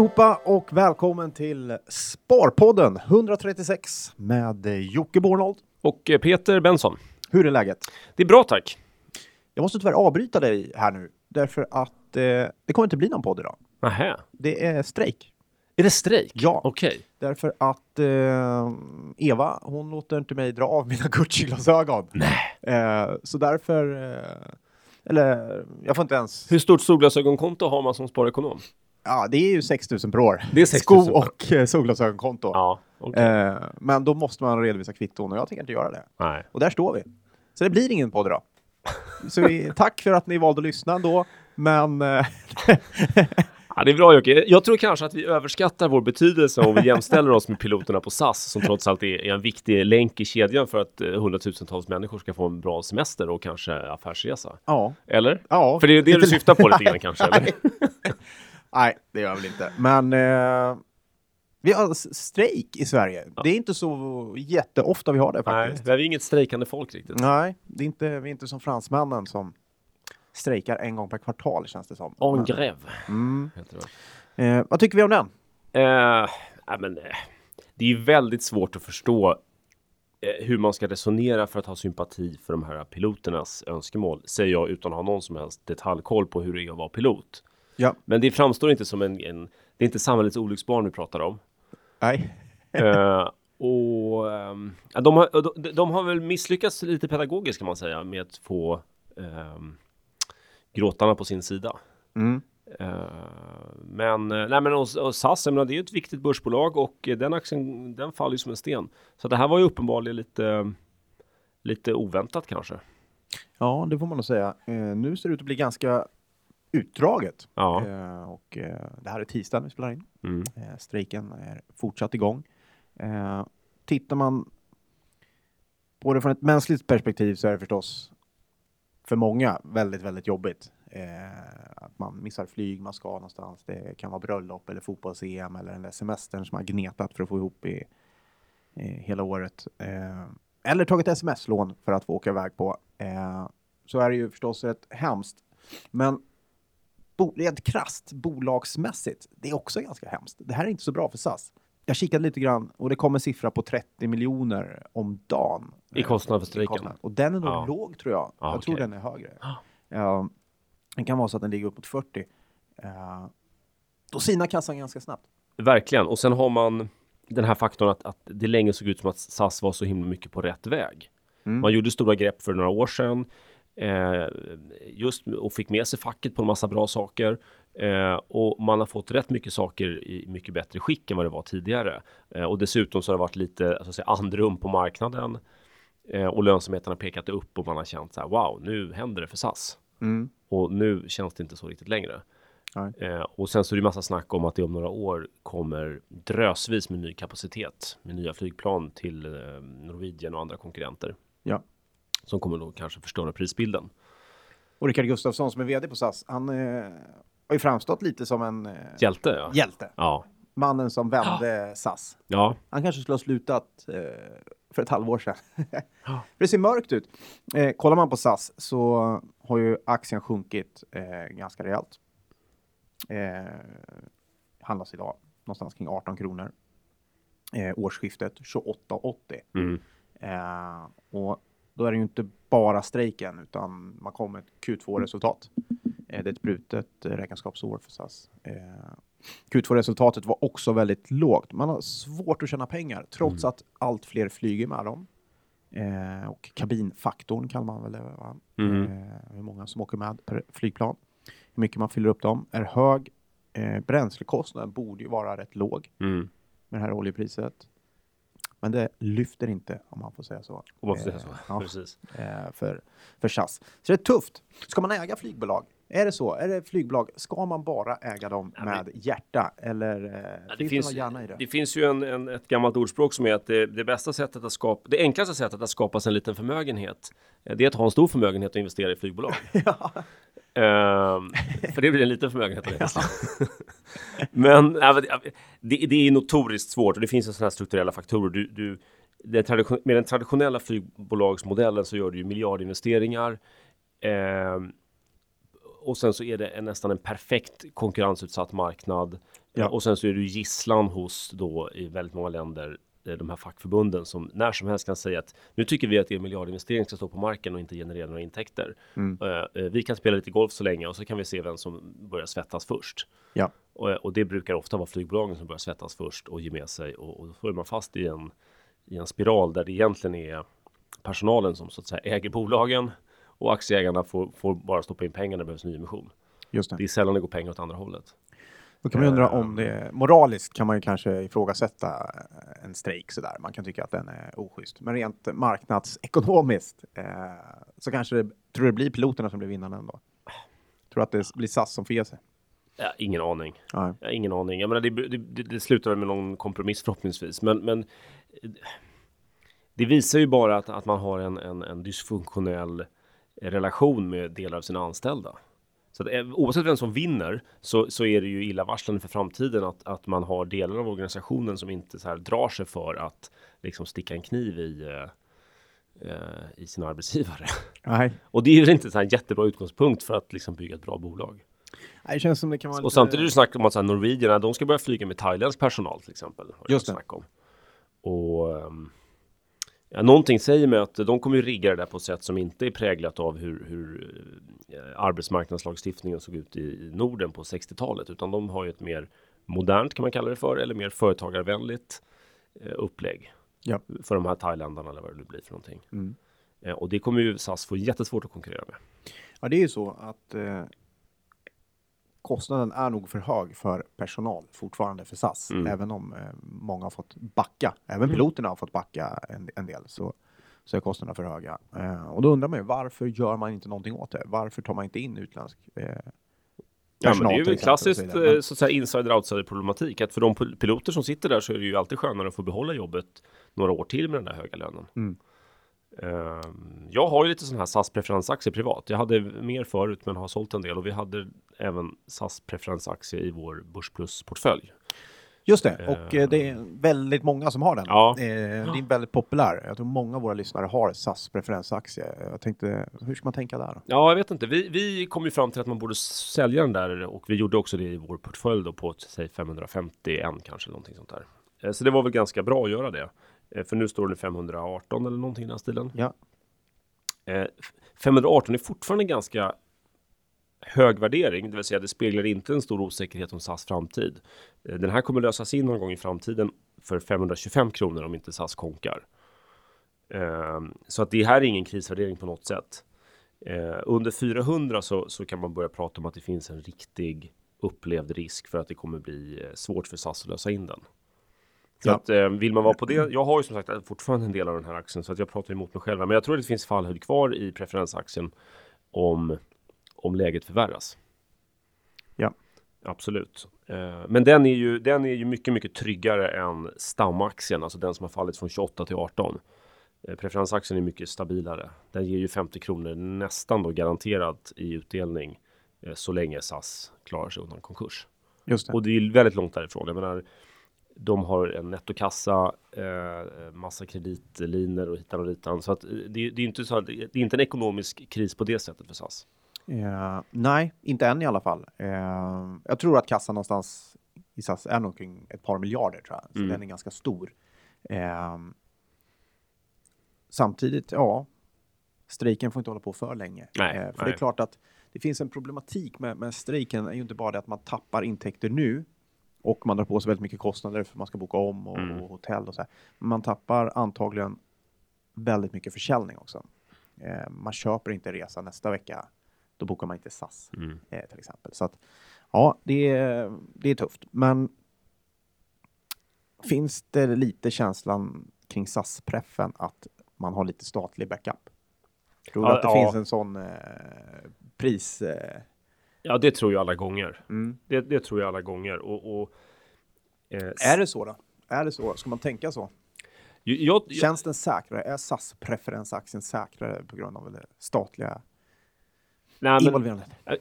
Allihopa och välkommen till Sparpodden 136 med Jocke Bornold. Och eh, Peter Benson. Hur är läget? Det är bra tack. Jag måste tyvärr avbryta dig här nu därför att eh, det kommer inte bli någon podd idag. Nähä. Det är strejk. Är det strejk? Ja. Okej. Därför att eh, Eva, hon låter inte mig dra av mina Gucci-glasögon. Nej. Eh, så därför, eh, eller jag får inte ens, Hur stort solglasögonkonto har man som sparekonom? Ja det är ju 6 000 per år. Det är 6 000 Sko och eh, solglasögonkonto. Ja. okej. Eh, men då måste man redovisa kvitton och jag tänker inte göra det. Nej. Och där står vi. Så det blir ingen podd idag. Så vi, tack för att ni valde att lyssna ändå. Men eh, Ja, det är bra Jocke. Jag tror kanske att vi överskattar vår betydelse om vi jämställer oss med piloterna på SAS som trots allt är en viktig länk i kedjan för att hundratusentals människor ska få en bra semester och kanske affärsresa. ja. Eller? ja. För det är det du syftar på lite grann kanske? Eller? Nej. Nej, det gör jag väl inte. Men eh, vi har strejk i Sverige. Det är inte så jätteofta vi har det Nej, faktiskt. vi är inget strejkande folk riktigt. Nej, det är inte, vi är inte som fransmännen som strejkar en gång per kvartal känns det som. En grève Mm. Eh, vad tycker vi om den? Eh, nej, men, eh, det är väldigt svårt att förstå eh, hur man ska resonera för att ha sympati för de här piloternas önskemål, säger jag utan att ha någon som helst detaljkoll på hur det är att vara pilot. Ja. Men det framstår inte som en, en det är inte samhällets olycksbarn vi pratar om. Nej. Eh, och ja, de, har, de, de har väl misslyckats lite pedagogiskt kan man säga med att få ehm, gråtarna på sin sida. Mm. Eh, men, eh, nej men och, och SAS, jag menar, det är ju ett viktigt börsbolag och den aktien, den faller ju som en sten. Så det här var ju uppenbarligen lite, lite oväntat kanske. Ja, det får man nog säga. Eh, nu ser det ut att bli ganska utdraget. Ja. Eh, och eh, det här är tisdagen vi spelar in. Mm. Eh, strejken är fortsatt igång. Eh, tittar man på det från ett mänskligt perspektiv så är det förstås för många väldigt, väldigt jobbigt. Eh, att man missar flyg, man ska någonstans. Det kan vara bröllop eller fotbolls-EM eller den där semestern som man gnetat för att få ihop i, i hela året. Eh, eller tagit sms-lån för att få åka iväg på. Eh, så är det ju förstås rätt hemskt. Men rent krasst bolagsmässigt, det är också ganska hemskt. Det här är inte så bra för SAS. Jag kikade lite grann och det kom en siffra på 30 miljoner om dagen. I kostnad för strejken. Och den är nog Ja. låg tror jag. Ja, jag tror okej. den är högre. Ja, det kan vara så att den ligger uppåt 40. Uh, då sinar kassan ganska snabbt. Verkligen. Och sen har man den här faktorn att, att det länge såg ut som att SAS var så himla mycket på rätt väg. Mm. Man gjorde stora grepp för några år sedan. Eh, just och fick med sig facket på en massa bra saker. Eh, och man har fått rätt mycket saker i mycket bättre skick än vad det var tidigare. Eh, och dessutom så har det varit lite så att säga, andrum på marknaden. Och lönsamheten har pekat upp och man har känt så här wow, nu händer det för SAS. Mm. Och nu känns det inte så riktigt längre. Eh, och sen så är det massa snack om att det om några år kommer drösvis med ny kapacitet med nya flygplan till eh, Norwegian och andra konkurrenter Ja. Som kommer då kanske förstöra prisbilden. Och Rickard Gustafsson som är vd på SAS, han eh, har ju framstått lite som en eh, Hjälte, ja. hjälte. Ja. Mannen som vände SAS. Ja, Han kanske skulle ha slutat eh, för ett halvår sedan. för det ser mörkt ut. Eh, kollar man på SAS så har ju aktien sjunkit eh, ganska rejält. Eh, handlas idag någonstans kring 18 kronor. Eh, årsskiftet 28,80. mm. Eh, och då är det ju inte bara strejken utan man kommer ett Q2-resultat. Eh, det är ett brutet eh, räkenskapsår för SAS. Eh, Q2-resultatet var också väldigt lågt. Man har svårt att tjäna pengar trots att allt fler flyger med dem. Eh, och kabinfaktorn kan man väl va? Mm. Eh, hur många som åker med per flygplan. Hur mycket man fyller upp dem är hög. Eh, bränslekostnaden borde ju vara rätt låg Mm. med det här oljepriset. Men det lyfter inte om man får säga så. Om man får säga Eh, så. ja, Precis. eh, för, för SAS. Så det är tufft. Ska man äga flygbolag? Är det så? Är det flygbolag? Ska man bara äga dem Ja, men- med hjärta? Eller eh, Ja, det, finns, det det? det finns ju en, en, ett gammalt ordspråk som är att det, det bästa sättet att skapa, det enklaste sättet att skapa sig en liten förmögenhet, det är att ha en stor förmögenhet och investera i flygbolag. ja. Ehm, för det blir en liten förmögenhet. av det. men ja, men det, det, är notoriskt svårt och det finns ju sådana här strukturella faktorer. Du, du, den med den traditionella flygbolagsmodellen så gör du ju miljardinvesteringar. Ehm, och sen så är det en, nästan en perfekt konkurrensutsatt marknad. Ja. Och sen så är du gisslan hos då i väldigt många länder de här fackförbunden som när som helst kan säga att nu tycker vi att er miljardinvestering ska stå på marken och inte generera några intäkter. Mm. Eh, eh, Vi kan spela lite golf så länge och så kan vi se vem som börjar svettas först. Ja. Och, och det brukar ofta vara flygbolagen som börjar svettas först och ge med sig och, och då är man fast i en, i en spiral där det egentligen är personalen som så att säga äger bolagen och aktieägarna får, får bara stoppa in pengar när det behövs nyemission. Just det. Det är sällan det går pengar åt andra hållet. Då kan man undra om det moraliskt kan man ju kanske ifrågasätta en strejk sådär. Man kan tycka att den är oschysst. Men rent marknadsekonomiskt eh, så kanske det, tror det blir piloterna som blir vinnarna ändå. Tror att det blir SAS som får ge sig. Ja, ingen aning. Nej. Har ingen aning. Jag menar, det, det, det, slutar med någon kompromiss förhoppningsvis. Men, men det visar ju bara att, att man har en, en, en dysfunktionell relation med delar av sina anställda. Så att, eh, oavsett vem som vinner så, så är det ju illavarslande för framtiden att, att man har delar av organisationen som inte så här drar sig för att liksom sticka en kniv i, eh, eh, i sin arbetsgivare. Nej. Och det är ju inte en jättebra utgångspunkt för att liksom bygga ett bra bolag. Nej, Det känns som det kan vara Och samtidigt är det snack om att Norwegian, de ska börja flyga med thailändsk personal till exempel. Just det. Snack om. Och um, ja, någonting säger mig att de kommer ju rigga det där på ett sätt som inte är präglat av hur, hur eh, arbetsmarknadslagstiftningen såg ut i, Norden på 60-talet, utan de har ju ett mer modernt kan man kalla det för, eller mer företagarvänligt eh, upplägg Ja. för de här thailändarna eller vad det nu blir för någonting. Mm. Eh, och det kommer ju SAS få jättesvårt att konkurrera med. Ja, det är ju så att eh, kostnaden är nog för hög för personal fortfarande för SAS. Mm. Även om eh, många har fått backa, även piloterna har fått backa en, en del, så, så är kostnaderna för höga. Eh, och då undrar man ju varför gör man inte någonting åt det? Varför tar man inte in utländsk eh, Ja, men det är ju så vidare? eh, så att säga insider-outsider problematik. Att för de pil- piloter som sitter där så är det ju alltid skönare att få behålla jobbet några år till med den där höga lönen. Mm. Ehm, jag har ju lite sådana här SAS preferensaktier privat. Jag hade mer förut men har sålt en del och vi hade även SAS preferensaktie i vår Börsplus portfölj. Just det, och eh, det är väldigt många som har den. Ja. Eh, det är väldigt populär. Jag tror många av våra lyssnare har SAS preferensaktie. Jag tänkte, hur ska man tänka där? Ja, jag vet inte. Vi, vi kom ju fram till att man borde sälja den där och vi gjorde också det i vår portfölj då på säg 551 kanske någonting sånt där. Eh, Så det var väl ganska bra att göra det. Eh, För nu står den i 518 eller någonting i den stilen. Ja. Eh, 518 är fortfarande ganska hög värdering, det vill säga det speglar inte en stor osäkerhet om SAS framtid. Eh, Den här kommer lösas in någon gång i framtiden för 525 kronor om inte SAS konkar. Eh, Så att det här är ingen krisvärdering på något sätt. Eh, Under 400 så, så kan man börja prata om att det finns en riktig upplevd risk för att det kommer bli eh, svårt för SAS att lösa in den. Så Ja. att eh, vill man vara på det. Jag har ju som sagt fortfarande en del av den här aktien så att jag pratar emot mig själv. Men jag tror att det finns fallhöjd kvar i preferensaktien om, om läget förvärras. Ja. Absolut. Eh, men den är, ju, den är ju mycket, mycket tryggare än stamaktien, alltså den som har fallit från 28 till 18. Eh, preferensaktien är mycket stabilare. Den ger ju 50 kronor nästan då garanterat i utdelning eh, så länge SAS klarar sig undan konkurs. Just det. Och det är ju väldigt långt därifrån. Jag menar, de har en nettokassa, eh, massa kreditlinor och hitan och ditan. Så att eh, det, det är inte så att, det är inte en ekonomisk kris på det sättet för SAS. Eh, nej, inte än i alla fall. Eh, jag tror att kassan någonstans i SAS är nog kring ett par miljarder tror jag. Så Mm. den är ganska stor. Eh, samtidigt, ja, strejken får inte hålla på för länge. Nej, Eh, för det nej. är klart att det finns en problematik med, med strejken. är ju inte bara det att man tappar intäkter nu och man drar på sig väldigt mycket kostnader för man ska boka om och, Mm. och hotell och så här. Man tappar antagligen väldigt mycket försäljning också. Eh, man köper inte resa nästa vecka. Då bokar man inte SAS Mm. eh, till exempel. Så att ja, det är, det är tufft. Men finns det lite känslan kring SAS-preffen att man har lite statlig backup? Tror du Ja, att det ja. finns en sån eh, pris? Eh, Ja, det tror jag alla gånger. mm. Det, det tror jag alla gånger. Och, och, eh, Är det så då? Är det så? Ska man tänka så? jag, jag, Känns den säkrare? Är SAS-preferensaktien säkrare på grund av det statliga nej, men? Eh,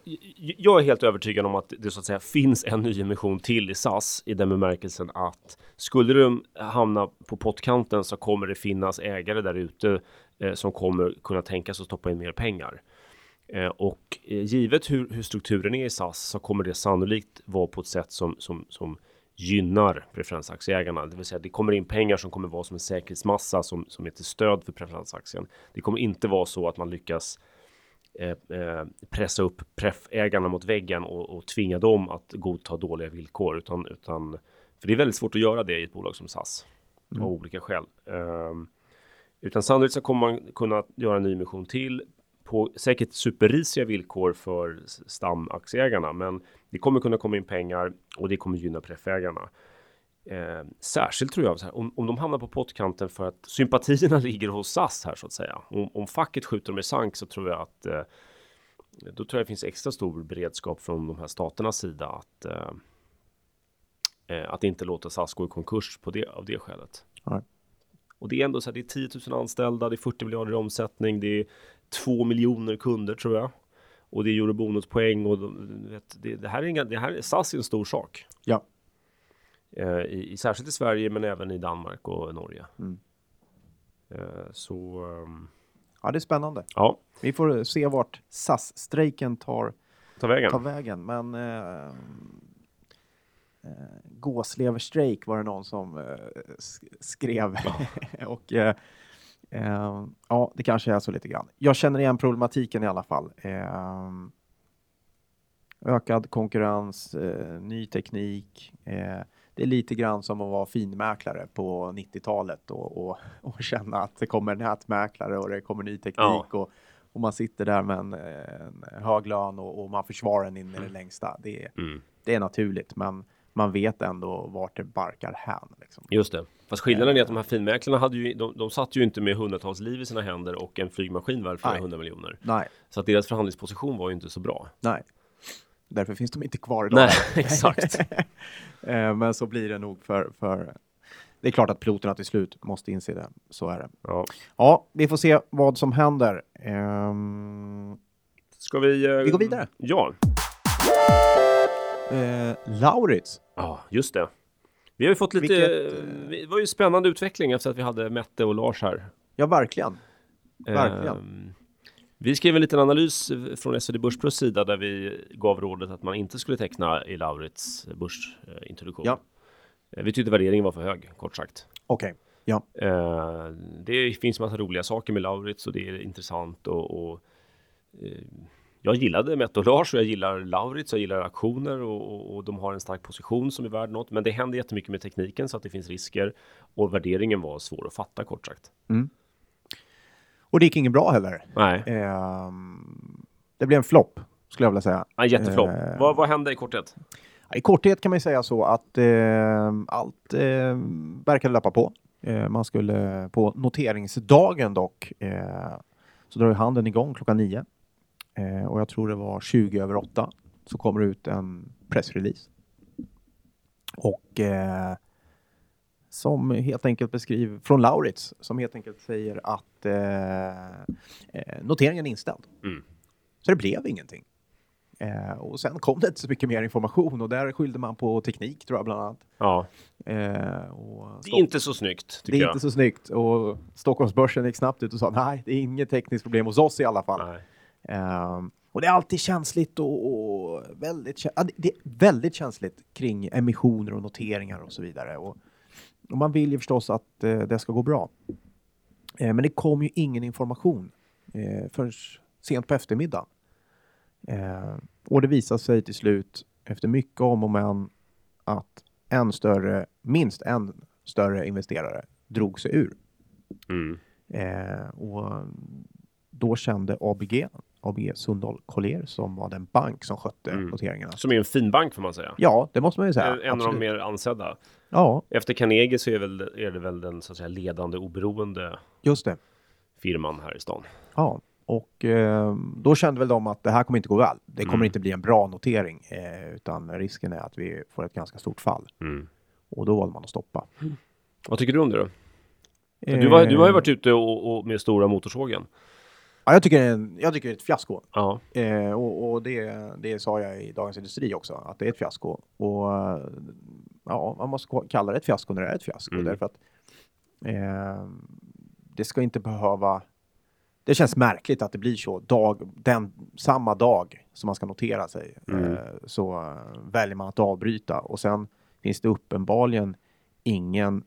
Jag är helt övertygad om att det så att säga finns en nyemission till i SAS i den bemärkelsen att skulle de hamna på pottkanten så kommer det finnas ägare där ute eh, som kommer kunna tänka sig att stoppa in mer pengar. Eh, och eh, givet hur, hur, strukturen är i SAS så kommer det sannolikt vara på ett sätt som, som, som gynnar preferensaktieägarna. Det vill säga det kommer in pengar som kommer vara som en säkerhetsmassa som, som är till stöd för preferensaktien. Det kommer inte vara så att man lyckas eh, eh, pressa upp preffägarna mot väggen och, och tvinga dem att godta dåliga villkor. Utan, utan, för det är väldigt svårt att göra det i ett bolag som SAS mm. av olika skäl. Eh, utan sannolikt så kommer man kunna göra en nyemission till på säkert superrisiga villkor för stamaktieägarna, men det kommer kunna komma in pengar och det kommer gynna preffägarna. Eh, särskilt tror jag här, om, om de hamnar på pottkanten för att sympatierna ligger hos SAS här så att säga. Om, om facket skjuter dem i sank så tror jag att eh, då tror jag det finns extra stor beredskap från de här staternas sida att eh, eh att inte låta SAS gå i konkurs på det, av det skälet. Nej. Och det är ändå så här, det är 10 000 anställda, det är 40 miljarder i omsättning, det är 2 miljoner kunder tror jag. Och det är eurobonuspoäng och vet, det, det, här är inga, det här är SAS är en stor sak. Ja. Eh, i, särskilt i Sverige men även i Danmark och Norge. Mm. Eh, så. Um, ja, det är spännande. Ja, vi får se vart SAS-strejken tar, tar vägen. Tar vägen. Men eh, eh, gåsleverstrejk var det någon som eh, skrev. Ja. och eh, eh, ja, det kanske är så lite grann. Jag känner igen problematiken i alla fall. Eh, ökad konkurrens, eh, ny teknik. Eh, det är lite grann som att vara finmäklare på 90-talet och, och, och, känna att det kommer nätmäklare och det kommer ny teknik ja. och, och man sitter där med en, en hög lön och, och man försvarar den in i det mm. längsta. Det, mm. det är naturligt, men man vet ändå vart det barkar hän. Liksom. Just det. Fast skillnaden är att de här finmäklarna hade ju, de, de satt ju inte med hundratals liv i sina händer och en flygmaskin värd flera hundra miljoner. Nej. Så att deras förhandlingsposition var ju inte så bra. Nej. Därför finns de inte kvar idag. Nej, exakt. Eh, men så blir det nog för, för det är klart att piloterna till slut måste inse det. Så är det. Ja, ja vi får se vad som händer. Um... Ska vi? Uh... Vi går vidare. Ja. Eh, Laurits. Ja, just det. Vi har ju fått lite, Vilket, det var ju spännande utveckling efter att vi hade Mette och Lars här. Ja, verkligen. Verkligen. Eh, vi skrev en liten analys från SvD Börsplus sida där vi gav rådet att man inte skulle teckna i Laurits börsintroduktion. Ja. Eh, vi tyckte värderingen var för hög, kort sagt. Okej, okay. ja. Eh, det finns massa roliga saker med Laurits och det är intressant och, och eh, jag gillade Mette och Lars och jag gillar Laurits, jag gillar aktioner och, och, och, de har en stark position som är värd något. Men det händer jättemycket med tekniken så att det finns risker och värderingen var svår att fatta kort sagt. Mm. Och det gick inget bra heller. Nej. Eh, det blev en flopp skulle jag vilja säga. En jätteflopp. Eh, vad, vad hände i korthet? I korthet kan man säga så att eh, allt eh, verkade lappa på. Eh, man skulle på noteringsdagen dock eh, så drar ju handeln igång klockan nio Eh, och jag tror det var 20 över 8 så kommer det ut en pressrelease. Och eh, som helt enkelt beskriver, från Laurits, som helt enkelt säger att eh, eh noteringen är inställd. Mm. Så det blev ingenting. Eh, och sen kom det inte så mycket mer information och där skyllde man på teknik tror jag bland annat. Ja. Eh, det är inte så snyggt. Det är jag. inte så snyggt och Stockholmsbörsen gick snabbt ut och sa nej, det är inget tekniskt problem hos oss i alla fall. Nej. Um, och det är alltid känsligt och, och väldigt, det väldigt känsligt kring emissioner och noteringar och så vidare. Och, och man vill ju förstås att eh, det ska gå bra. Eh, men det kom ju ingen information eh, förrän sent på eftermiddagen. Eh, och det visade sig till slut efter mycket om och men att en större, minst en större investerare drog sig ur. Mm. Eh, och då kände ABG ABG Sundal Collier som var den bank som skötte mm. noteringarna. Som är en fin bank får man säga. Ja, det måste man ju säga. En Absolut. av de mer ansedda. Ja. Efter Carnegie så är, väl, är det väl den så att säga ledande oberoende Just det. firman här i stan. Ja, och eh, då kände väl de att det här kommer inte gå väl. Det kommer mm. inte bli en bra notering, eh, utan risken är att vi får ett ganska stort fall. Mm. Och då valde man att stoppa. Vad tycker du om det då? Eh, du, var, du har ju varit ute och, och med stora motorsågen. Ja, jag, tycker det är en, jag tycker det är ett fiasko. Ja. Eh, och, och det, det sa jag i Dagens Industri också, att det är ett fiasko. Och ja, man måste kalla det ett fiasko när det är ett fiasko. Mm. Därför att eh, det ska inte behöva... det känns märkligt att det blir så dag, den, samma dag som man ska notera sig. Mm. Eh, så eh, väljer man att avbryta och sen finns det uppenbarligen ingen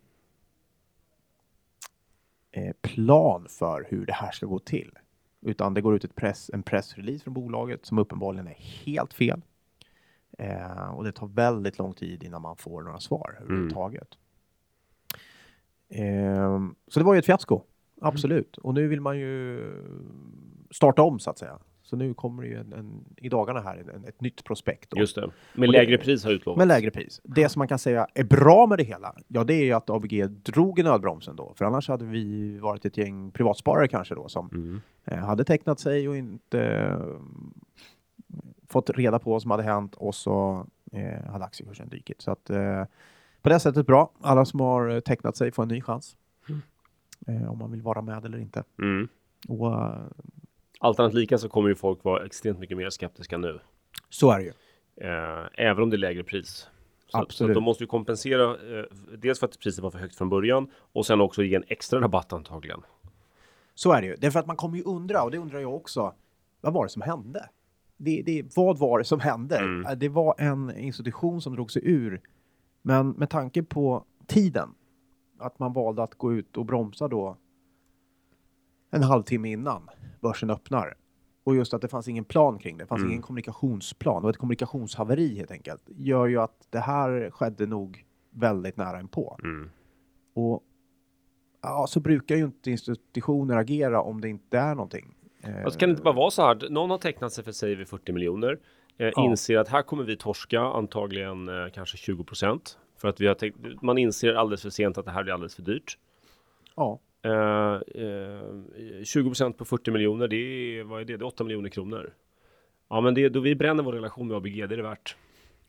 eh, plan för hur det här ska gå till. Utan det går ut ett press, en pressrelease från bolaget som uppenbarligen är helt fel. Eh, och det tar väldigt lång tid innan man får några svar överhuvudtaget. Eh, så det var ju ett fiasko. Absolut. Och nu vill man ju starta om så att säga. Så nu kommer det ju en, en, i dagarna här en, ett nytt prospekt. då. Just det. Med Och det- lägre pris har utlovats. Med lägre pris. Det som man kan säga är bra med det hela, ja det är ju att ABG drog i nödbromsen då. För annars hade vi varit ett gäng privatsparare kanske då som Mm. eh, hade tecknat sig och inte eh, fått reda på vad som hade hänt och så eh, hade aktiekursen dykit. Så att eh, på det sättet bra. Alla som har tecknat sig får en ny chans. Eh, om man vill vara med eller inte. Mm. Och, Allt annat lika så kommer ju folk vara extremt mycket mer skeptiska nu. så är det ju. Eh, även om det är lägre pris. Så, så Absolut. de måste ju kompensera eh, dels för att priset var för högt från början och sen också ge en extra rabatt antagligen. Så är det ju. Därför att man kommer ju undra, och det undrar jag också, vad var det som hände? Det, det, vad var det som hände? Mm. Eh, Det var en institution som drog sig ur. Men med tanke på tiden, att man valde att gå ut och bromsa då en halvtimme innan börsen öppnar. Och just att det fanns ingen plan kring det, det fanns Mm. ingen kommunikationsplan. Var ett kommunikationshaveri helt enkelt. Gör ju att det här skedde nog väldigt nära inpå. Mm. Och ja, så brukar ju inte institutioner agera om det inte är någonting. Alltså, kan det inte bara vara så här? Någon har tecknat sig för säger vi 40 miljoner. Eh, Ja. Inser att här kommer vi torska antagligen eh, kanske 20 procent. För att vi har man inser alldeles för sent att det här blir alldeles för dyrt. Ja, 20 procent på 40 miljoner, det är, vad är det? Det är 8 miljoner kronor. Ja, men det, då vi bränner vår relation med ABG, det är det värt.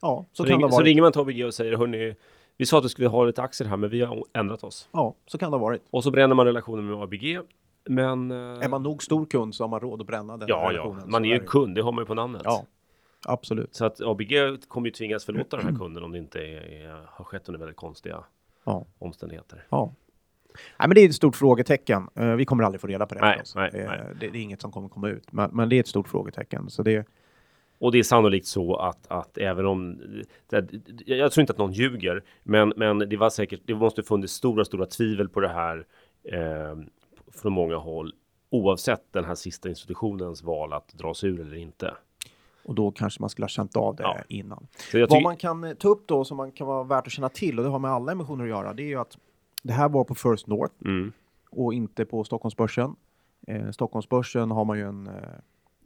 ja så, Så, kan ring, så ringer man till ABG och säger, hörni, vi sa att du skulle ha lite aktier här, men vi har ändrat oss. Ja, så kan det ha varit. Och så bränner man relationen med ABG. Men... eh, Är man nog stor kund så har man råd att bränna den ja, ja, relationen. man Så är ju en kund, det har man ju på namnet. Ja, absolut. Så att ABG kommer ju tvingas förlåta den här kunden om det inte är, har skett under väldigt konstiga Ja. omständigheter. ja. Nej, men det är ett stort frågetecken. Eh, vi kommer aldrig få reda på det. Nej, förstås. nej, Eh, nej. Det, det är inget som kommer komma ut. Men, men det är ett stort frågetecken. Så det, Och det är sannolikt så att, att även om det, jag tror inte att någon ljuger, men, men det var säkert. Det måste funnits stora, stora tvivel på det här eh, från många håll, oavsett den här sista institutionens val att dra sig ur eller inte. och då kanske man skulle ha känt av det Ja. innan. Vad man kan eh, ta upp då som man kan vara värt att känna till och det har med alla emissioner att göra. Det är ju att det här var på First North. mm, och inte på Stockholmsbörsen. Eh, Stockholmsbörsen har man ju en, eh,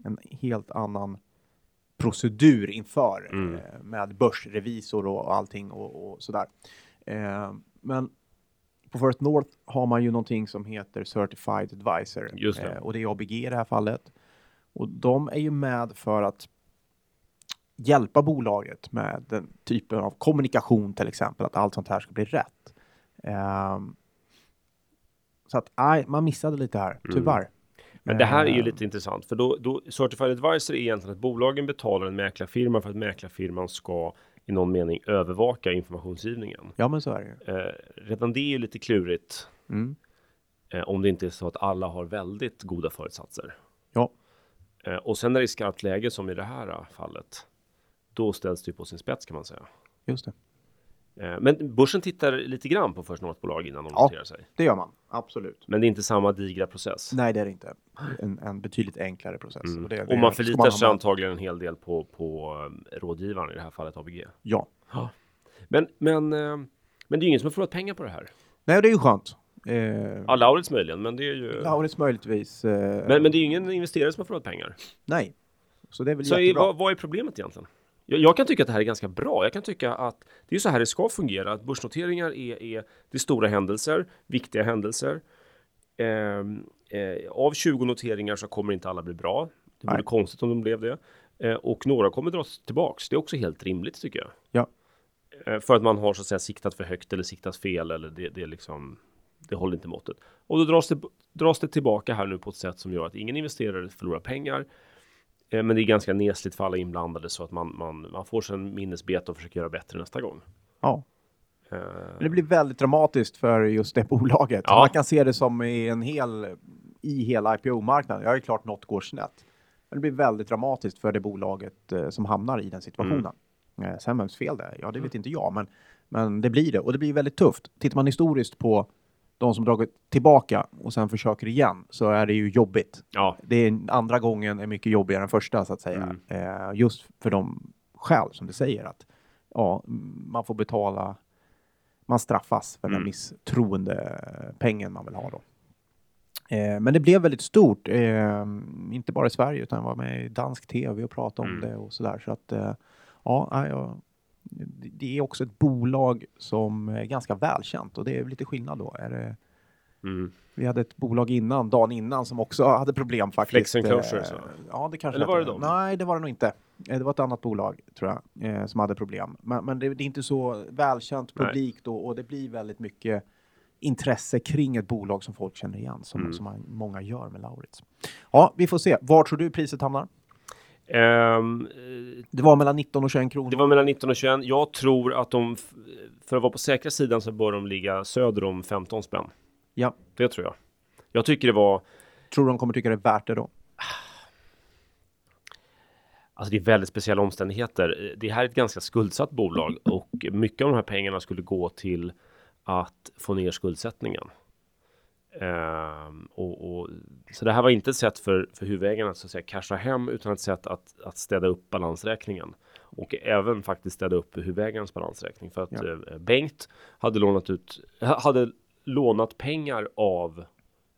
en helt annan procedur inför Mm. eh, med börsrevisor och, och allting och, och sådär. Eh, men på First North har man ju någonting som heter Certified Advisor det. Eh, och det är ABG i det här fallet. Och de är ju med för att hjälpa bolaget med den typen av kommunikation till exempel, att allt sånt här ska bli rätt. Ehm, så att nej, man missade lite här, tyvärr. Mm. Men det här är ju Ehm, lite intressant, för då, då Certified Advisor är egentligen att bolagen betalar en mäklarfirma för att mäklarfirman ska i någon mening övervaka informationsgivningen. Ja, men så är det. Eh, redan det är ju lite klurigt Mm. eh, om det inte är så att alla har väldigt goda föresatser. Ja, Eh, och sen när det är skarpt läge som i det här fallet, då ställs det ju på sin spets kan man säga. just det. Eh, men börsen tittar lite grann på First North-bolag innan de Ja. noterar sig. Det gör man, absolut. Men det är inte samma digra process. Nej, det är det inte. En, en betydligt enklare process. Mm. Och, det, och det man ska förlitar ha sig antagligen en hel del på, på eh, rådgivaren, i det här fallet ABG. Ja. Men, men, eh, men det är ju ingen som har förlorat pengar på det här. Nej, det är ju skönt. Eh, Ja, Laurits möjligen, men det är ju... Laurits möjligtvis. Eh, Men, men det är ju ingen investerare som har förlorat pengar. Nej. Så det är väl Så är, jättebra. vad, vad är problemet egentligen? Jag, jag kan tycka att det här är ganska bra. Jag kan tycka att det är så här det ska fungera. Att börsnoteringar är, är, det stora händelser, viktiga händelser. Ehm, eh, av 20 noteringar så kommer inte alla bli bra. Det vore konstigt om de blev det. Eh, och några kommer dras tillbaks. Det är också helt rimligt tycker jag. Ja. Eh, för att man har så att säga siktat för högt eller siktat fel eller det, det är liksom det håller inte måttet. Och då dras det, dras det tillbaka här nu på ett sätt som gör att ingen investerare förlorar pengar. Eh, Men det är ganska nesligt för alla inblandade så att man, man, man får sig en minnesbete och försöker göra bättre nästa gång. Ja. Eh, Men Det blir väldigt dramatiskt för just det bolaget. Ja. Man kan se det som i en hel i hela IPO-marknaden. Ja, det är klart något går snett. Men det blir väldigt dramatiskt för det bolaget eh, som hamnar i den situationen. Eh, sen vems fel det är, ja det vet inte jag, men, men det blir det. Och det blir väldigt tufft. Tittar man historiskt på de som dragit tillbaka och sen försöker igen så är det ju jobbigt. Ja, Det är andra gången är mycket jobbigare än första så att säga. Eh, just för de skäl som du säger att ja, man får betala, man straffas för den misstroende pengen man vill ha då. Eh, men det blev väldigt stort, eh, inte bara i Sverige utan var med i dansk tv och pratade om det och sådär. Så att eh, ja, nej, ja, det är också ett bolag som är ganska välkänt och det är lite skillnad då. Är det, mm. vi hade ett bolag innan, dagen innan, som också hade problem faktiskt. Flex Enclosure, Eh, så. Ja, det kanske Eller var det dem? Nej, det var det nog inte. Eh, Det var ett annat bolag, tror jag, eh, som hade problem. Men, men det, det är inte så välkänt Nej. publik då och det blir väldigt mycket intresse kring ett bolag som folk känner igen, som, Mm. som många gör med Laurits. Ja, vi får se. Var tror du priset hamnar? Eh, Det var mellan 19 och 21 kronor. det var mellan 19 och 21. Jag tror att de, för att vara på säkra sidan så bör de ligga söder om 15 spänn. Ja. Det tror jag. Jag tycker det var, Tror du de kommer tycka det är värt det då? alltså det är väldigt speciella omständigheter. Det här är ett ganska skuldsatt bolag och mycket av de här pengarna skulle gå till att få ner skuldsättningen. Ehm, och, och, så det här var inte ett sätt för, för huvudägarna att, så att säga, casha hem utan ett sätt att, att städa upp balansräkningen. Och även faktiskt städa upp huvudägarens balansräkning. För att Ja. eh, Bengt hade lånat, ut, hade lånat pengar av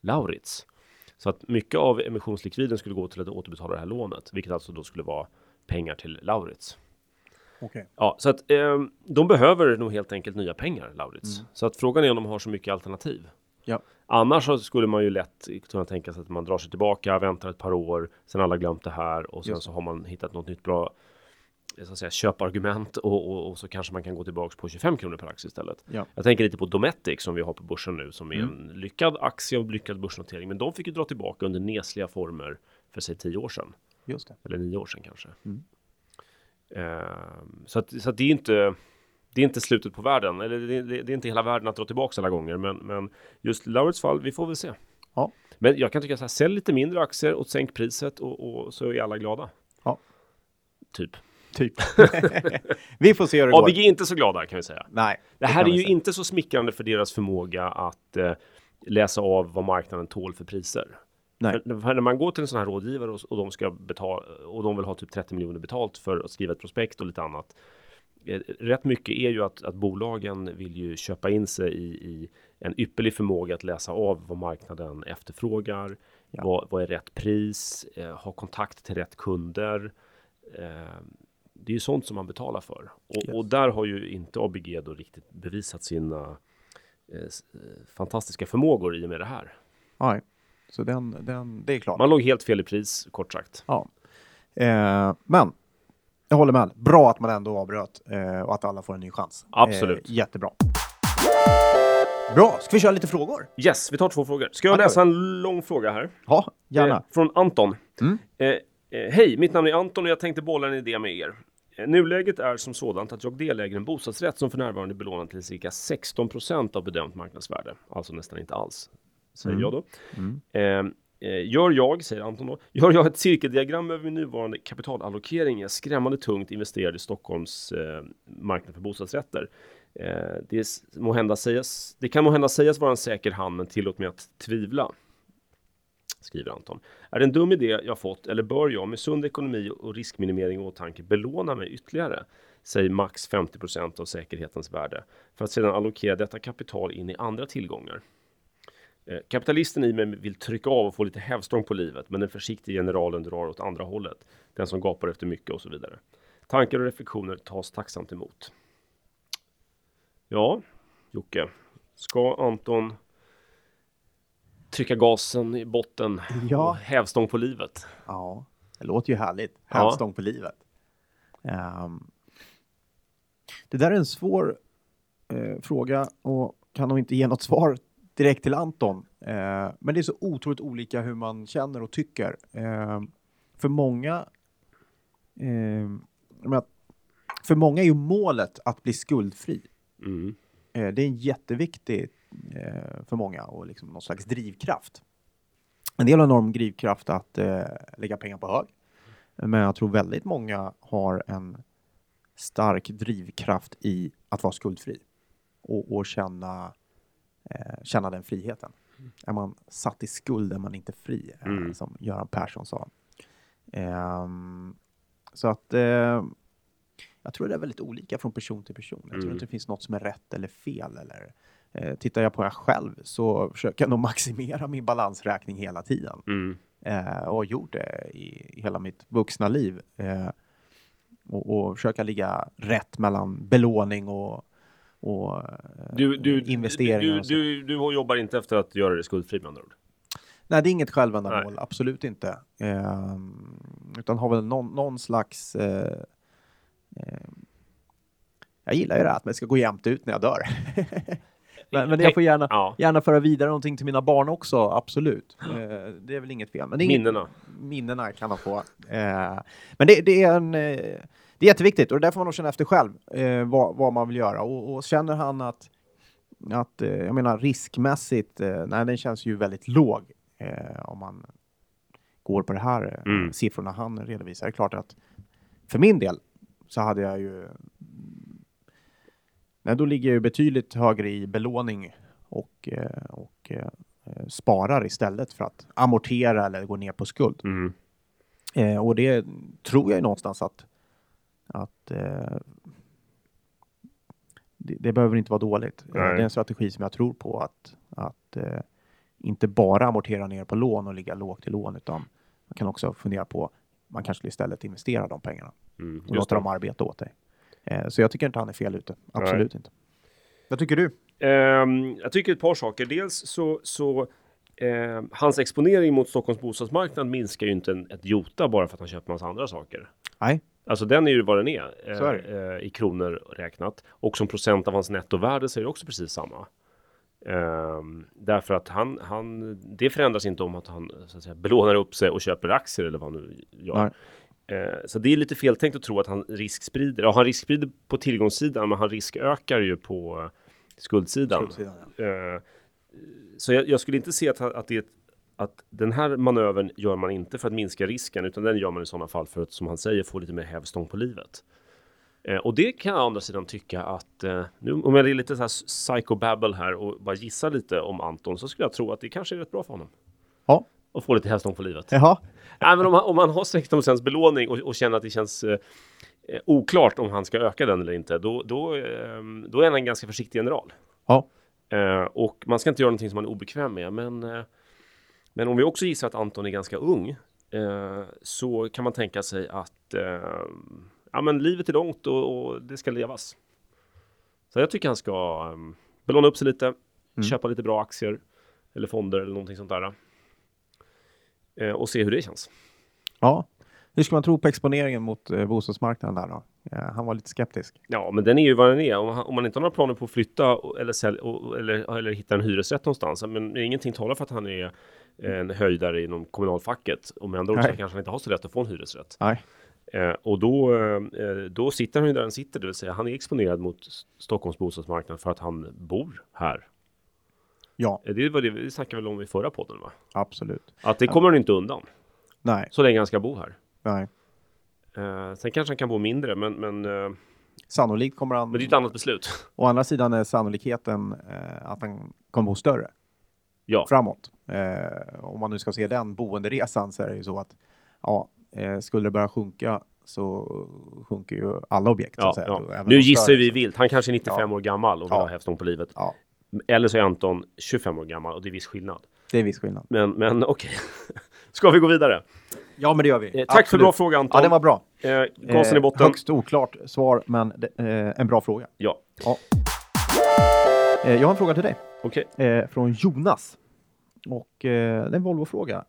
Laurits. Så att mycket av emissionslikviden skulle gå till att återbetala det här lånet, vilket alltså då skulle vara pengar till Laurits. Okej. Ja, så att eh, de behöver nog helt enkelt nya pengar, Laurits. Så att frågan är om de har så mycket alternativ. Ja. Annars så skulle man ju lätt kunna tänka sig att man drar sig tillbaka, väntar ett par år, sen alla glömt det här och sen Just så har man hittat något nytt bra eh, så att säga, köpargument och, och, och så kanske man kan gå tillbaks på 25 kronor per aktie istället. Ja. Jag tänker lite på Dometic som vi har på börsen nu som är en lyckad aktie och lyckad börsnotering. Men de fick ju dra tillbaka under nesliga former för sig 10 år sedan. Just det. Eller nio år sedan kanske. Mm. Ehm, så att, så att det är inte det är inte slutet på världen, eller det, det, det är inte hela världen att dra tillbaka alla gånger, men, men just Laurits fall, vi får väl se. Ja. Men jag kan tycka så här, sälj lite mindre aktier och sänk priset och, och så är alla glada. Ja. Typ. Typ. vi får se hur det går. ABG är inte så glada kan vi säga. Nej. Det här kan är ju säga. inte så smickrande för deras förmåga att eh, läsa av vad marknaden tål för priser. Nej. För när man går till en sån här rådgivare och, och de ska betala och de vill ha typ 30 miljoner betalt för att skriva ett prospekt och lite annat. Eh, rätt mycket är ju att, att bolagen vill ju köpa in sig i, i en ypperlig förmåga att läsa av vad marknaden efterfrågar. Ja. Vad, vad är rätt pris? Eh, ha kontakt till rätt kunder. Eh, det är ju sånt som man betalar för. Och, Yes. och där har ju inte ABG då riktigt bevisat sina eh, eh, fantastiska förmågor i och med det här. Nej. Så den, den, det är klart. Man låg helt fel i pris, kort sagt. Ja. Eh, men jag håller med. Bra att man ändå avbröt eh, och att alla får en ny chans. Absolut. Eh, jättebra. Bra, ska vi köra lite frågor? Yes, vi tar två frågor. Ska jag Ja, läsa en lång fråga här? Ja, gärna. Eh, från Anton. Mm. Eh, eh, Hej, mitt namn är Anton och jag tänkte bolla en idé med er. Eh, Nuläget är som sådant att jag deläger en bostadsrätt som för närvarande är belånad till cirka 16% av bedömt marknadsvärde. Alltså nästan inte alls, säger Mm. jag då. Mm. Eh, gör jag, säger Anton då, gör jag ett cirkeldiagram över min nuvarande kapitalallokering är skrämmande tungt investerad i Stockholms eh, marknad för bostadsrätter. Eh, det, är måhända sägas, det kan måhända sägas vara en säker hand, men tillåt mig att tvivla. Skriver Anton. Är det en dum idé jag fått eller bör jag med sund ekonomi och riskminimering i åtanke belåna mig ytterligare? Säg max 50% av säkerhetens värde för att sedan allokera detta kapital in i andra tillgångar. Eh, Kapitalisten i mig vill trycka av och få lite hävstång på livet, men den försiktiga generalen drar åt andra hållet. Den som gapar efter mycket och så vidare. Tankar och reflektioner tas tacksamt emot. Ja, Jocke. Ska Anton trycka gasen i botten Ja. och hävstång på livet? Ja, det låter ju härligt. Ja. Hävstång på livet. Ehm, det där är en svår eh, fråga och kan nog inte ge något svar direkt till Anton. Eh, men det är så otroligt olika hur man känner och tycker. Ehm, för många menar, för många är ju målet att bli skuldfri. Mm. Eh, det är en jätteviktig eh, för många och liksom någon slags drivkraft. en del har enorm drivkraft att eh, lägga pengar på hög. Men jag tror väldigt många har en stark drivkraft i att vara skuldfri och, och känna, eh, känna den friheten. Är man satt i skuld är man inte fri, Mm. som Göran Persson sa. Ehm, så att eh, jag tror det är väldigt olika från person till person. Jag tror Mm. inte det finns något som är rätt eller fel. Eller, eh, tittar jag på jag själv så försöker jag nog maximera min balansräkning hela tiden. Mm. Eh, och har gjort det i, i hela mitt vuxna liv. Eh, och, och försöka ligga rätt mellan belåning och, och eh, Du, du, investeringar. du, och du, du jobbar inte efter att göra dig skuldfri med andra ord? Nej, det är inget självändamål, absolut inte. Ehm, utan har väl någon, någon slags... Eh, eh, jag gillar ju det här att det ska gå jämnt ut när jag dör. men, men jag får gärna, Ja. gärna föra vidare någonting till mina barn också, absolut. Eh, det är väl inget fel. Men det är inget, Minnena. minnena kan man få. Eh, men det, det är en... Det är jätteviktigt och där får man nog känna efter själv eh, vad, vad man vill göra. Och, och känner han att, att eh, jag menar riskmässigt, eh, nej den känns ju väldigt låg eh, om man går på det här eh, Mm. siffrorna han redovisar. Det är klart att för min del så hade jag ju Nej, då ligger jag ju betydligt högre i belåning och, eh, och sparar istället för att amortera eller gå ner på skuld. Mm. Eh, och det tror jag ju någonstans att, att eh, det, det behöver inte vara dåligt. Eh, Det Nej. är en strategi som jag tror på att, att eh, inte bara amortera ner på lån och ligga lågt i lån utan man kan också fundera på man kanske istället investera de pengarna Mm. och låta det. dem arbeta åt dig. Eh, så jag tycker inte han är fel ute. Absolut inte. Vad tycker du? Ehm, jag tycker ett par saker. Dels så, så eh, hans exponering mot Stockholms bostadsmarknad minskar ju inte en, ett jota bara för att han köper massa andra saker. Nej, Alltså den är ju vad den är, eh, är eh, i kronor räknat. Och som procent av hans nettovärde så är det också precis samma. Ehm, därför att han, han, det förändras inte om att han så att säga, belånar upp sig och köper aktier eller vad han nu gör. Eh, så det är lite feltänkt att tro att han risksprider. Ja, han risksprider på tillgångssidan, men han riskökar ju på eh, skuldsidan. Skuldsidan, ja. Eh, så jag, jag skulle inte se att, att, det är ett, att den här manövern gör man inte för att minska risken, utan den gör man i sådana fall för att, som han säger, få lite mer hävstång på livet. Eh, och det kan jag å andra sidan tycka att, eh, nu om jag är lite så här psychobabble här och bara gissar lite om Anton, så skulle jag tro att det kanske är rätt bra för honom. Ja. Och få lite hävstång på livet. Jaha. Nej, men om man, om man har 16 belåning och, och känner att det känns eh, eh, oklart om han ska öka den eller inte, då, då, eh, då är han en ganska försiktig general. Ja. Eh, och man ska inte göra någonting som man är obekväm med. Men, men om vi också gissar att Anton är ganska ung eh, så kan man tänka sig att eh, ja, men livet är långt och, och det ska levas. Så jag tycker han ska um, belåna upp sig lite, köpa lite bra aktier eller fonder eller någonting sånt där. Eh, och se hur det känns. Ja. Hur ska man tro på exponeringen mot eh, bostadsmarknaden där då? Han var lite skeptisk. Ja, men den är ju vad den är. Om, om man inte har några planer på att flytta eller, sälj, eller, eller hitta en hyresrätt någonstans. Men ingenting talar för att han är en höjdare inom kommunalfacket. Och med andra ord så kanske han inte har så lätt att få en hyresrätt. Nej. Eh, och då, eh, då sitter han ju där han sitter, det vill säga han är exponerad mot Stockholms bostadsmarknad för att han bor här. Ja, Eh, Det var det vi snackade väl om i förra podden va? absolut. Att det kommer han inte undan. Nej, Så länge han ska bo här. nej. Eh, sen kanske han kan bo mindre, men, men, eh, Sannolikt kommer han... men det är ett annat beslut. Å andra sidan är sannolikheten eh, att han kommer bo större Ja, framåt. Om man nu ska se den boenderesan så är det ju så att ja, skulle det börja sjunka så sjunker ju alla objekt. ja, ja. Nu gissar större, vi så- vilt. Han kanske är 95 Ja. år gammal och vill Ja. ha hävstång på livet. Eller så är Anton 25 år gammal och det är viss skillnad. det är viss skillnad. Men, men okej. Ska vi gå vidare? Ja, men det gör vi. Eh, tack för Absolut. bra fråga Anton. Ja, den var bra. Eh, gasen i Eh, botten. Högst oklart svar, men eh, en bra fråga. Ja, Eh, jag har en fråga till dig okej. eh, från Jonas. Och det är en Volvo-fråga.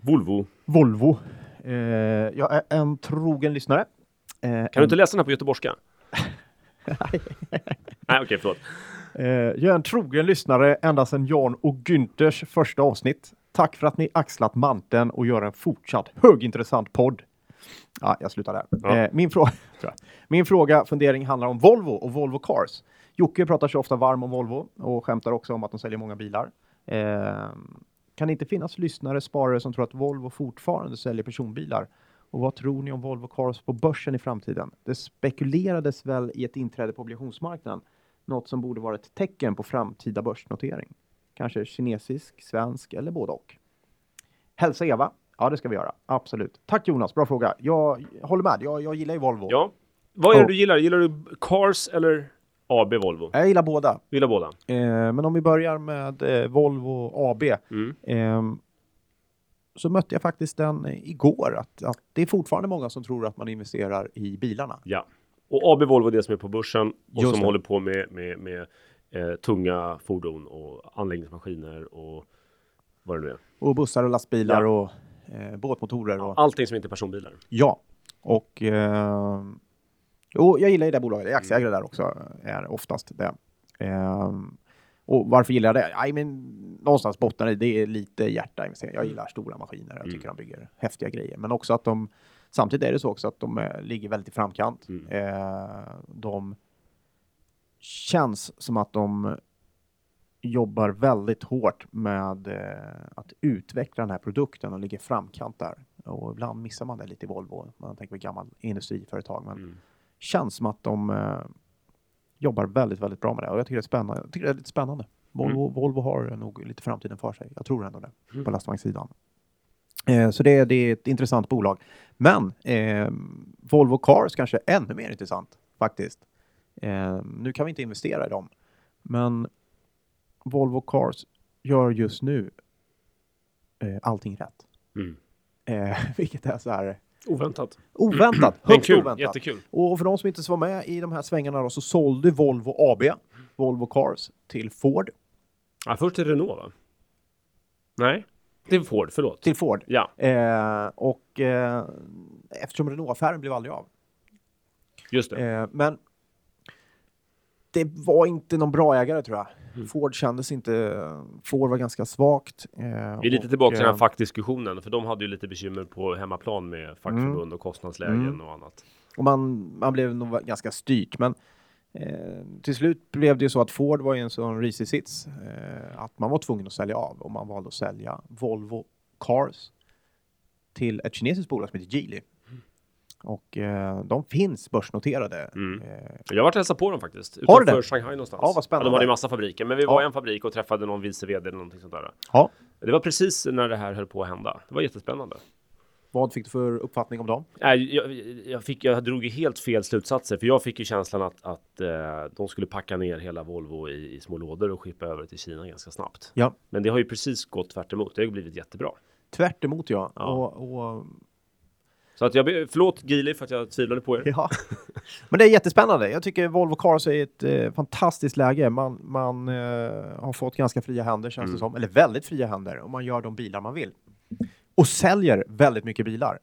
Volvo. Volvo. Jag är en trogen lyssnare. Kan du inte läsa den här på göteborgska? Nej, okej, förlåt. Eh, jag är en trogen lyssnare ända sedan Jan och Günthers första avsnitt. Tack för att ni axlat manteln och gör en fortsatt högintressant podd. Ja, jag slutar där. Ja. Eh, min, frå- tror jag. min fråga, fundering handlar om Volvo och Volvo Cars. Jocke pratar så ofta varm om Volvo och skämtar också om att de säljer många bilar. Eh, Kan det inte finnas lyssnare, sparare som tror att Volvo fortfarande säljer personbilar? Och vad tror ni om Volvo Cars på börsen i framtiden? Det spekulerades väl i ett inträde på obligationsmarknaden, något som borde vara ett tecken på framtida börsnotering. Kanske kinesisk, svensk eller både och. Hälsa Eva. Ja, det ska vi göra. Absolut. Tack Jonas, bra fråga. Jag håller med. Jag, jag gillar ju Volvo. Ja. Vad är det Ja. du gillar? Gillar du Cars eller AB Volvo? Jag gillar båda. Du gillar båda? Eh, men om vi börjar med eh, Volvo AB. Mm. Ehm, så mötte jag faktiskt den eh, igår, att, att det är fortfarande många som tror att man investerar i bilarna. Ja. Och AB Volvo är det som är på börsen och Just som det. håller på med, med, med eh, tunga fordon och anläggningsmaskiner och vad det nu är. Och bussar och lastbilar Ja. och eh, båtmotorer. Och, Allting som inte är personbilar. Ja, och eh, jo, jag gillar ju det bolaget. Jag är aktieägare där också, är oftast det. Eh, och varför gillar jag det? Nej, men någonstans bottnar det, det är lite hjärta. Jag gillar stora maskiner. Jag tycker de bygger häftiga grejer, men också att de samtidigt är det så också att de eh, ligger väldigt i framkant. Mm. Eh, de känns som att de jobbar väldigt hårt med eh, att utveckla den här produkten och ligger framkant där. Och ibland missar man det lite i Volvo. Man tänker på gammal industriföretag, men Mm. känns som att de eh, jobbar väldigt, väldigt bra med det. Och jag tycker det är spännande. Jag tycker det är lite spännande. Volvo, Volvo har nog lite framtiden för sig. Jag tror ändå det Mm. på lastvagnssidan. Eh, så det, det är ett intressant bolag. Men eh, Volvo Cars kanske är ännu mer intressant faktiskt. Eh, nu kan vi inte investera i dem, men Volvo Cars gör just nu eh, allting rätt. Mm. Eh, vilket är så här Oväntat. oväntat, Men högst kul, oväntat. jättekul. Och för de som inte var med i de här svängarna då, så sålde Volvo AB, Volvo Cars, till Ford. Ja, först det Renault va? Nej, är Ford, förlåt. Till Ford. Ja, Eh, och eh, eftersom Renault-affären blev aldrig av. just det. Eh, men det var inte någon bra ägare tror jag. Mm. Ford kändes inte... Ford var ganska svagt. Eh, Vi är lite och, tillbaka till den eh, här fackdiskussionen, för de hade ju lite bekymmer på hemmaplan med fackförbund och kostnadslägen Mm. och annat. Och man, man blev nog ganska styrt. Men eh, till slut blev det ju så att Ford var i en sån risig sits eh, att man var tvungen att sälja av och man valde att sälja Volvo Cars till ett kinesiskt bolag som heter Geely. Och eh, de finns börsnoterade. Mm. Eh, Jag har varit och hälsat på dem faktiskt. Har Utanför det? Shanghai någonstans. Ja, vad spännande. de hade ju massa fabriker, men vi Ja. var i en fabrik och träffade någon vice vd eller någonting sånt där. ja. Det var precis när det här höll på att hända. Det var jättespännande. Vad fick du för uppfattning om dem? Nej, jag, jag, fick, jag drog ju helt fel slutsatser, för jag fick ju känslan att, att eh, de skulle packa ner hela Volvo i, i små lådor och skippa över till Kina ganska snabbt. Ja. Men det har ju precis gått tvärt emot. Det har blivit jättebra. Tvärt emot ja. Ja. Och, och, Så att jag, förlåt Gili för att jag tvivlade på er. ja. Men det är jättespännande. Jag tycker Volvo Cars är ett eh, fantastiskt läge. Man, man eh, har fått ganska fria händer känns Mm. det som. Eller väldigt fria händer. Och man gör de bilar man vill. Och säljer väldigt mycket bilar.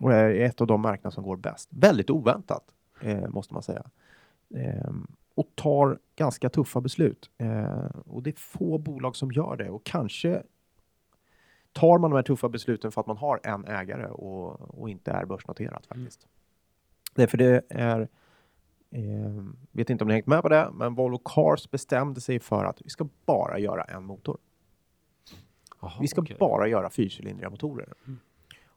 Och är ett av de märkena som går bäst. Väldigt oväntat, eh, måste man säga. Eh, och tar ganska tuffa beslut. Eh, och det är få bolag som gör det. Och kanske tar man de här tuffa besluten för att man har en ägare och, och inte är börsnoterat faktiskt. Därför det är, eh, vet inte om ni hängt med på det, men Volvo Cars bestämde sig för att vi ska bara göra en motor. Jaha, Vi ska okej. bara göra fyrcylindriga motorer.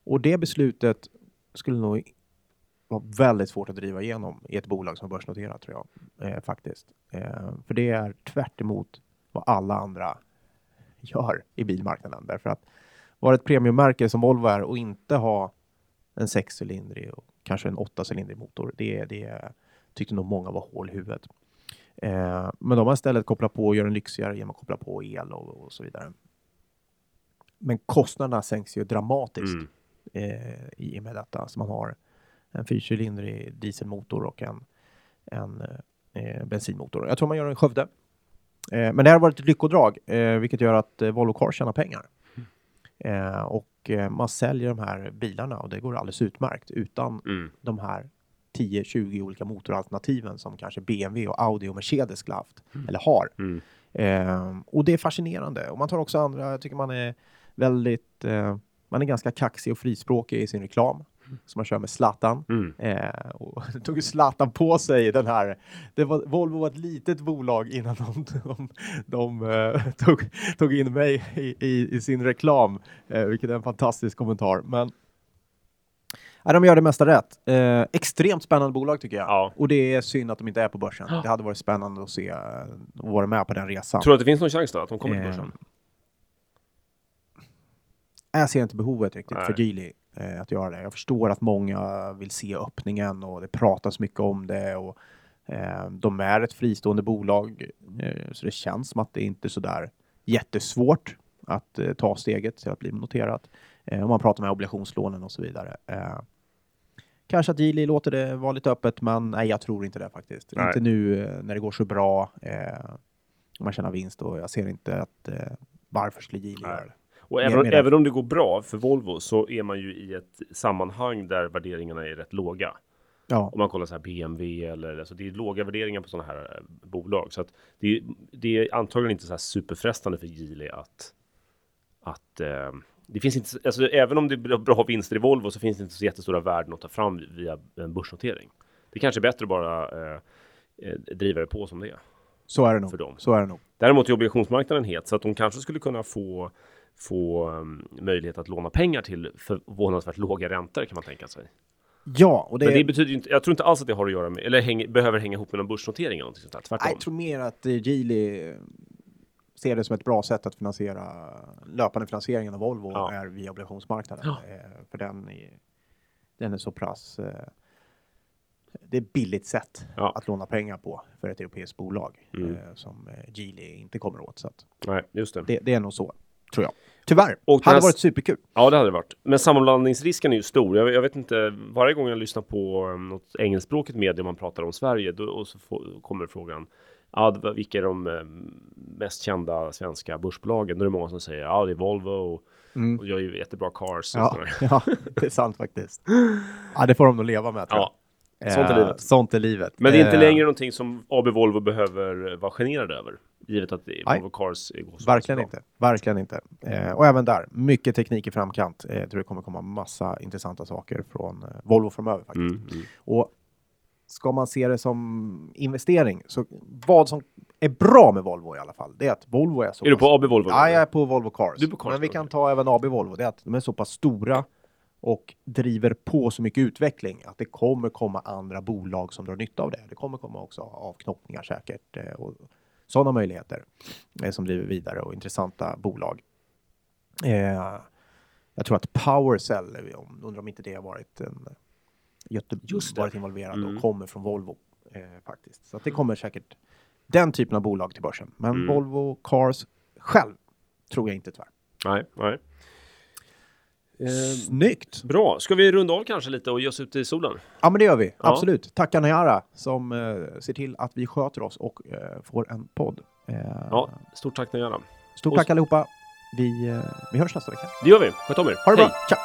Och det beslutet skulle nog vara väldigt svårt att driva igenom i ett bolag som är börsnoterat tror jag. Eh, faktiskt. Eh, för det är tvärt emot vad alla andra gör i bilmarknaden. Därför att vara ett premiummärke som Volvo är och inte ha en sexcylindrig och kanske en åttacylindrig motor, det, det tyckte nog många var hål i huvudet. Eh, men de har istället kopplat på och gör den lyxigare genom att koppla på el och, och så vidare. Men kostnaderna sänks ju dramatiskt Mm. eh, i och med detta. Så man har en fyrcylindrig dieselmotor och en, en eh, bensinmotor. Jag tror man gör den i Skövde. Eh, men det här har varit ett lyckodrag, eh, vilket gör att eh, Volvo Cars tjänar pengar. Eh, och man säljer de här bilarna och det går alldeles utmärkt utan Mm. de här 10-20 olika motoralternativen som kanske BMW och Audi och Mercedes skulle haft, eller har. Mm. Eh, och det är fascinerande. Och man tar också andra, jag tycker man är väldigt, man är ganska kaxig och frispråkig i sin reklam. Som man kör med Zlatan. Mm. Eh, och det tog ju Zlatan på sig den här. Det var, Volvo var ett litet bolag innan de, de, de eh, tog, tog in mig i, i, i sin reklam, eh, vilket är en fantastisk kommentar. Men ja, de gör det mesta rätt. Eh, extremt spännande bolag tycker jag. Ja. Och det är synd att de inte är på börsen. Det hade varit spännande att se eh, och vara med på den resan. Tror du att det finns någon chans då att de kommer till Eh, börsen? Jag ser inte behovet riktigt Nej. för Geely eh, att göra det. Jag förstår att många vill se öppningen och det pratas mycket om det. Och, eh, de är ett fristående bolag eh, så det känns som att det inte är så där jättesvårt att eh, ta steget till att bli noterat. Eh, om man pratar med obligationslånen och så vidare. Kanske att Geely låter det vara lite öppet, men nej, jag tror inte det faktiskt. Nej. Inte nu när det går så bra. Eh, man tjänar vinst och jag ser inte att eh, varför skulle Geely göra det. Och även, mer- även om det går bra för Volvo så är man ju i ett sammanhang där värderingarna är rätt låga. Ja. Om man kollar så här BMW eller alltså det är låga värderingar på sådana här eh, bolag så att det är, det är antagligen inte så här superfrestande för Geely att att eh, det finns inte, alltså även om det är bra vinster i Volvo så finns det inte så jättestora värden att ta fram via en börsnotering. Det kanske är bättre att bara eh, eh, driva det på som det är. Så är det nog. För dem. Så är det nog. Däremot är obligationsmarknaden het så att de kanske skulle kunna få få um, möjlighet att låna pengar till förvånansvärt låga räntor kan man tänka sig. Ja, och det, Men det betyder inte, jag tror inte alls att det har att göra med, eller häng, behöver hänga ihop med någon börsnotering eller någonting sånt där. Tvärtom. Jag tror mer att eh, Geely eh, ser det som ett bra sätt att finansiera löpande finansieringen av Volvo Ja. är via obligationsmarknaden. Ja. Eh, för den är, den är så pass... Eh, det är ett billigt sätt Ja. att låna pengar på för ett europeiskt bolag Mm. eh, som eh, Geely inte kommer åt. Så att Nej, just det. det, det är nog så, tror jag. Tyvärr. Och hade här- varit superkul. Ja, det hade det varit. Men sammanblandningsrisken är ju stor. Jag, jag vet inte, varje gång jag lyssnar på um, något engelskspråkigt medie man pratar om Sverige, då, och så får, kommer frågan, ja, vilka är de eh, mest kända svenska börsbolagen? Då är det många som säger, ja, det är Volvo och, Mm. och jag är ju jättebra Cars. Ja, ja, det är sant faktiskt. Ja, det får de nog leva med, tror jag. ja, sånt är Eh, livet. Sånt är livet. Men det är inte Eh, längre någonting som AB Volvo behöver vara generad över. Givet att Nej. Volvo Cars går så Verkligen bra. inte. Verkligen inte. Eh, och även där, mycket teknik i framkant. Jag tror det kommer komma massa intressanta saker från Volvo framöver faktiskt. Mm, mm. Och ska man se det som investering, så vad som är bra med Volvo i alla fall, det är att Volvo är så Är du pass- på AB Volvo? Ja, jag är på Volvo Cars. Du på Cars, Men vi kan ta även AB Volvo. Det är att de är så pass stora och driver på så mycket utveckling att det kommer komma andra bolag som drar nytta av det. Det kommer komma också avknoppningar säkert eh, och sådana möjligheter eh, som driver vidare och intressanta bolag. Eh, jag tror att PowerCell, undrar om inte det har varit en Göte- Just det. varit involverad Mm. och kommer från Volvo faktiskt. Så det kommer säkert den typen av bolag till börsen. Men Mm. Volvo Cars själv tror jag inte tyvärr. Nej, nej. Eh, Snyggt! Bra. Ska vi runda av kanske lite och ge oss ut i solen? Ja, men det gör vi. Ja. Absolut. Tacka Najara som eh, ser till att vi sköter oss och eh, får en podd. Eh, ja, stort tack Najara. Stort och... tack allihopa. Vi, eh, vi hörs nästa vecka. Det gör vi. Sköt om er. Ha det Hej. bra. Ciao.